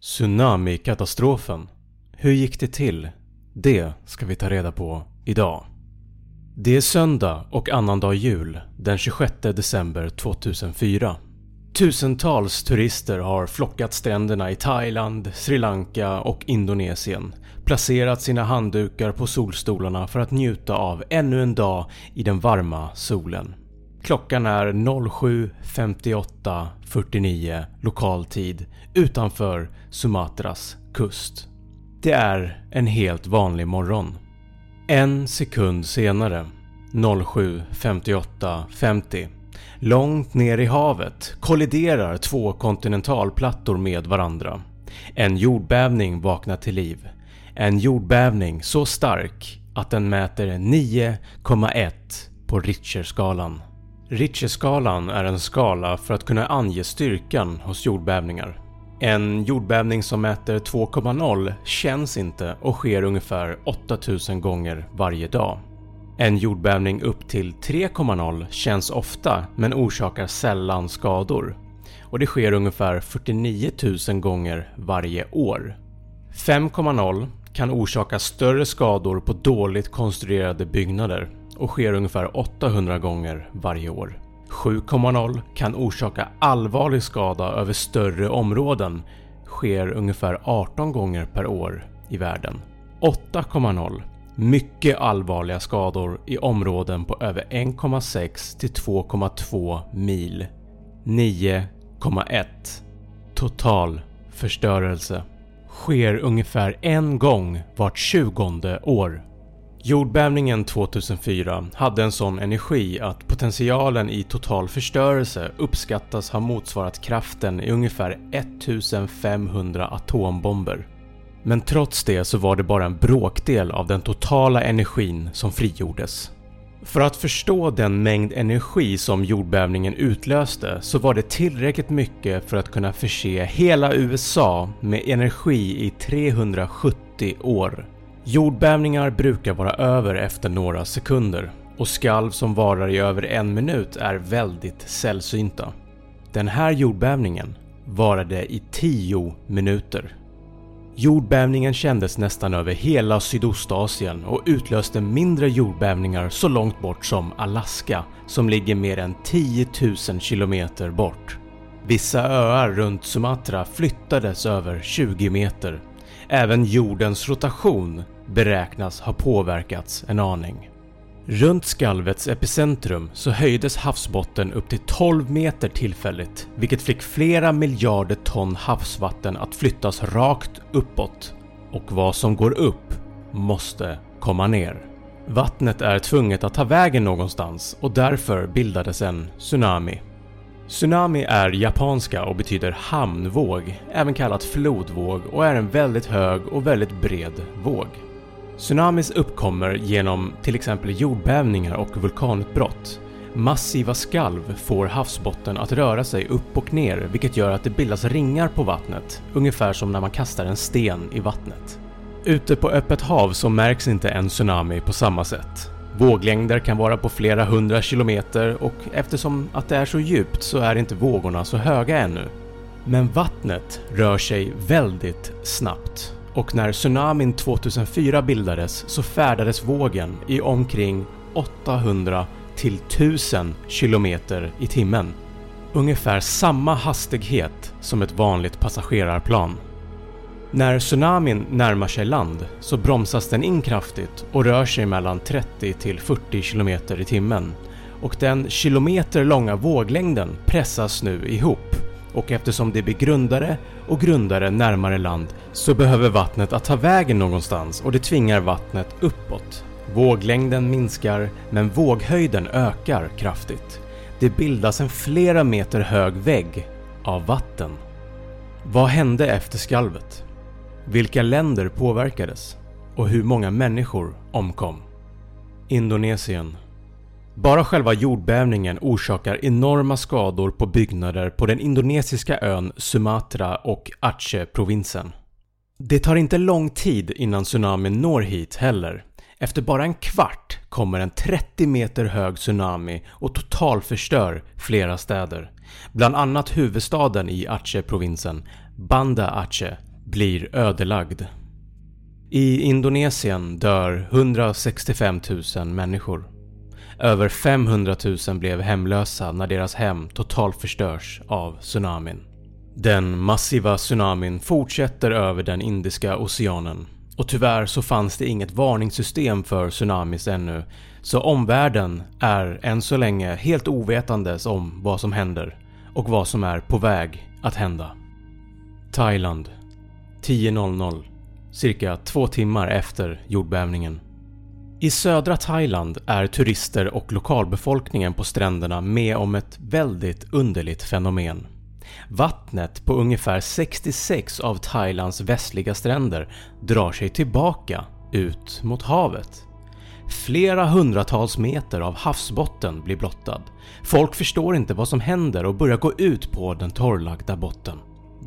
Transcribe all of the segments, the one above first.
Tsunamikatastrofen. Hur gick det till? Det ska vi ta reda på idag. Det är söndag och annandag jul den 26 december 2004. Tusentals turister har flockat stränderna i Thailand, Sri Lanka och Indonesien, placerat sina handdukar på solstolarna för att njuta av ännu en dag i den varma solen. Klockan är 07.58.49 lokal tid utanför Sumatras kust. Det är en helt vanlig morgon. En sekund senare, 07.58.50 Långt ner i havet kolliderar två kontinentalplattor med varandra. En jordbävning vaknar till liv. En jordbävning så stark att den mäter 9,1 på Richterskalan. Richterskalan är en skala för att kunna ange styrkan hos jordbävningar. En jordbävning som mäter 2,0 känns inte och sker ungefär 8000 gånger varje dag. En jordbävning upp till 3,0 känns ofta men orsakar sällan skador och det sker ungefär 49 000 gånger varje år. 5,0 kan orsaka större skador på dåligt konstruerade byggnader och sker ungefär 800 gånger varje år. 7,0 kan orsaka allvarlig skada över större områden, sker ungefär 18 gånger per år i världen. 8,0 mycket allvarliga skador i områden på över 1,6 till 2,2 mil. 9,1 Total förstörelse. Sker ungefär en gång vart tjugonde år. Jordbävningen 2004 hade en sån energi att potentialen i total förstörelse uppskattas ha motsvarat kraften i ungefär 1500 atombomber. Men trots det så var det bara en bråkdel av den totala energin som frigjordes. För att förstå den mängd energi som jordbävningen utlöste så var det tillräckligt mycket för att kunna förse hela USA med energi i 370 år. Jordbävningar brukar vara över efter några sekunder och skalv som varar i över en minut är väldigt sällsynta. Den här jordbävningen varade i 10 minuter. Jordbävningen kändes nästan över hela Sydostasien och utlöste mindre jordbävningar så långt bort som Alaska som ligger mer än 10 000 km bort. Vissa öar runt Sumatra flyttades över 20 meter. Även jordens rotation beräknas ha påverkats en aning. Runt skalvets epicentrum så höjdes havsbotten upp till 12 meter tillfälligt vilket fick flera miljarder ton havsvatten att flyttas rakt uppåt. Och vad som går upp måste komma ner. Vattnet är tvunget att ta vägen någonstans och därför bildades en tsunami. Tsunami är japanska och betyder hamnvåg, även kallat flodvåg och är en väldigt hög och väldigt bred våg. Tsunamis uppkommer genom till exempel jordbävningar och vulkanutbrott. Massiva skalv får havsbotten att röra sig upp och ner vilket gör att det bildas ringar på vattnet, ungefär som när man kastar en sten i vattnet. Ute på öppet hav så märks inte en tsunami på samma sätt. Våglängder kan vara på flera hundra kilometer och eftersom att det är så djupt så är inte vågorna så höga ännu. Men vattnet rör sig väldigt snabbt och när tsunamin 2004 bildades så färdades vågen i omkring 800 till 1000 km i timmen. Ungefär samma hastighet som ett vanligt passagerarplan. När tsunamin närmar sig land så bromsas den in kraftigt och rör sig mellan 30 till 40 km i timmen och den kilometer långa våglängden pressas nu ihop och eftersom det blir grundare och grundare närmare land så behöver vattnet att ta vägen någonstans och det tvingar vattnet uppåt. Våglängden minskar men våghöjden ökar kraftigt. Det bildas en flera meter hög vägg av vatten. Vad hände efter skalvet? Vilka länder påverkades? Och hur många människor omkom? Indonesien bara själva jordbävningen orsakar enorma skador på byggnader på den indonesiska ön Sumatra och Aceh-provinsen. Det tar inte lång tid innan tsunamin når hit heller. Efter bara en kvart kommer en 30 meter hög tsunami och totalförstör flera städer. Bland annat huvudstaden i Aceh-provinsen, Banda Aceh, blir ödelagd. I Indonesien dör 165 000 människor. Över 500 000 blev hemlösa när deras hem totalförstörs av tsunamin. Den massiva tsunamin fortsätter över den Indiska oceanen och tyvärr så fanns det inget varningssystem för tsunamis ännu så omvärlden är än så länge helt ovetandes om vad som händer och vad som är på väg att hända. Thailand 10.00 cirka två timmar efter jordbävningen. I södra Thailand är turister och lokalbefolkningen på stränderna med om ett väldigt underligt fenomen. Vattnet på ungefär 66 av Thailands västliga stränder drar sig tillbaka ut mot havet. Flera hundratals meter av havsbotten blir blottad. Folk förstår inte vad som händer och börjar gå ut på den torrlagda botten.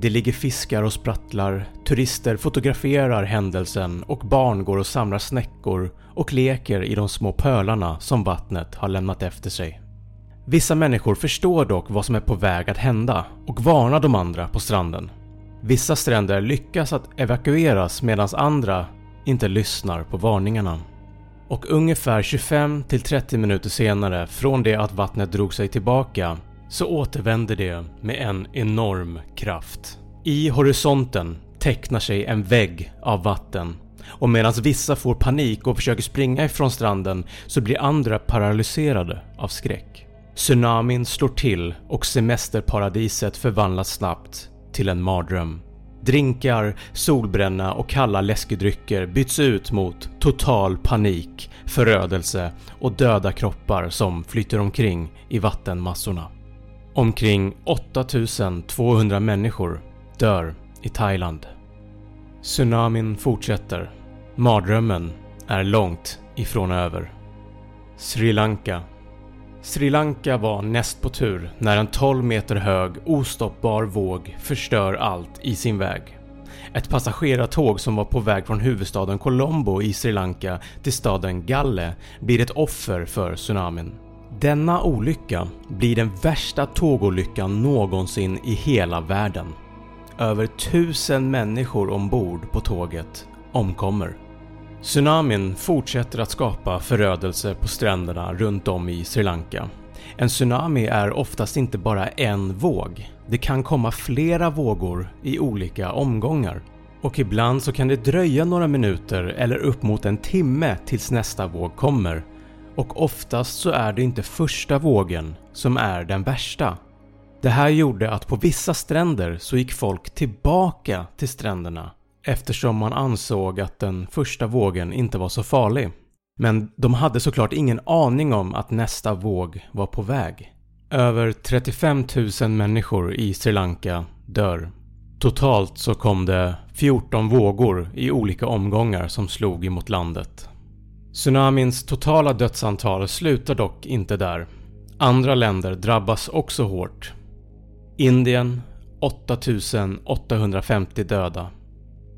Det ligger fiskar och sprattlar, turister fotograferar händelsen och barn går och samlar snäckor och leker i de små pölarna som vattnet har lämnat efter sig. Vissa människor förstår dock vad som är på väg att hända och varnar de andra på stranden. Vissa stränder lyckas att evakueras medan andra inte lyssnar på varningarna. Och ungefär 25-30 minuter senare från det att vattnet drog sig tillbaka så återvänder det med en enorm kraft. I horisonten tecknar sig en vägg av vatten och medan vissa får panik och försöker springa ifrån stranden så blir andra paralyserade av skräck. Tsunamin slår till och semesterparadiset förvandlas snabbt till en mardröm. Drinkar, solbränna och kalla läskedrycker byts ut mot total panik, förödelse och döda kroppar som flyter omkring i vattenmassorna. Omkring 8200 människor dör i Thailand. Tsunamin fortsätter. Mardrömmen är långt ifrån över. Sri Lanka Sri Lanka var näst på tur när en 12 meter hög ostoppbar våg förstör allt i sin väg. Ett passagerartåg som var på väg från huvudstaden Colombo i Sri Lanka till staden Galle blir ett offer för tsunamin. Denna olycka blir den värsta tågolyckan någonsin i hela världen. Över tusen människor ombord på tåget omkommer. Tsunamin fortsätter att skapa förödelse på stränderna runt om i Sri Lanka. En tsunami är oftast inte bara en våg. Det kan komma flera vågor i olika omgångar. Och ibland så kan det dröja några minuter eller upp mot en timme tills nästa våg kommer. Och oftast så är det inte första vågen som är den värsta. Det här gjorde att på vissa stränder så gick folk tillbaka till stränderna eftersom man ansåg att den första vågen inte var så farlig. Men de hade såklart ingen aning om att nästa våg var på väg. Över 35 000 människor i Sri Lanka dör. Totalt så kom det 14 vågor i olika omgångar som slog emot landet. Tsunamins totala dödsantal slutar dock inte där. Andra länder drabbas också hårt. Indien 8850 döda.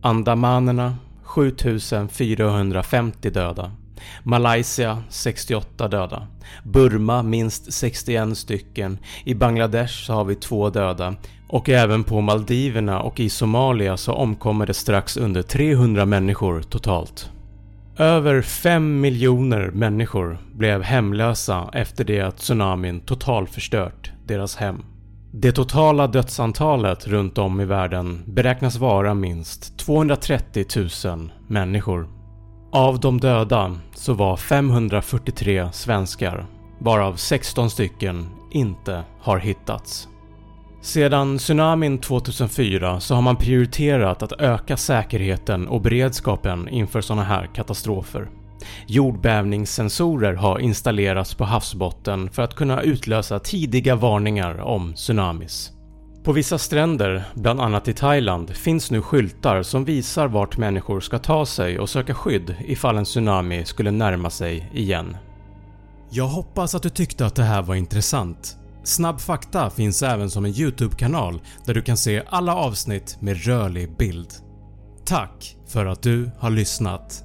Andamanerna 7450 döda. Malaysia 68 döda. Burma minst 61 stycken. I Bangladesh så har vi två döda. Och även på Maldiverna och i Somalia så omkommer det strax under 300 människor totalt. Över 5 miljoner människor blev hemlösa efter det att tsunamin totalförstört deras hem. Det totala dödsantalet runt om i världen beräknas vara minst 230 000 människor. Av de döda så var 543 svenskar, varav 16 stycken inte har hittats. Sedan tsunamin 2004 så har man prioriterat att öka säkerheten och beredskapen inför sådana här katastrofer. Jordbävningssensorer har installerats på havsbotten för att kunna utlösa tidiga varningar om tsunamis. På vissa stränder, bland annat i Thailand, finns nu skyltar som visar vart människor ska ta sig och söka skydd ifall en tsunami skulle närma sig igen. Jag hoppas att du tyckte att det här var intressant. Snabb fakta finns även som en YouTube-kanal där du kan se alla avsnitt med rörlig bild. Tack för att du har lyssnat.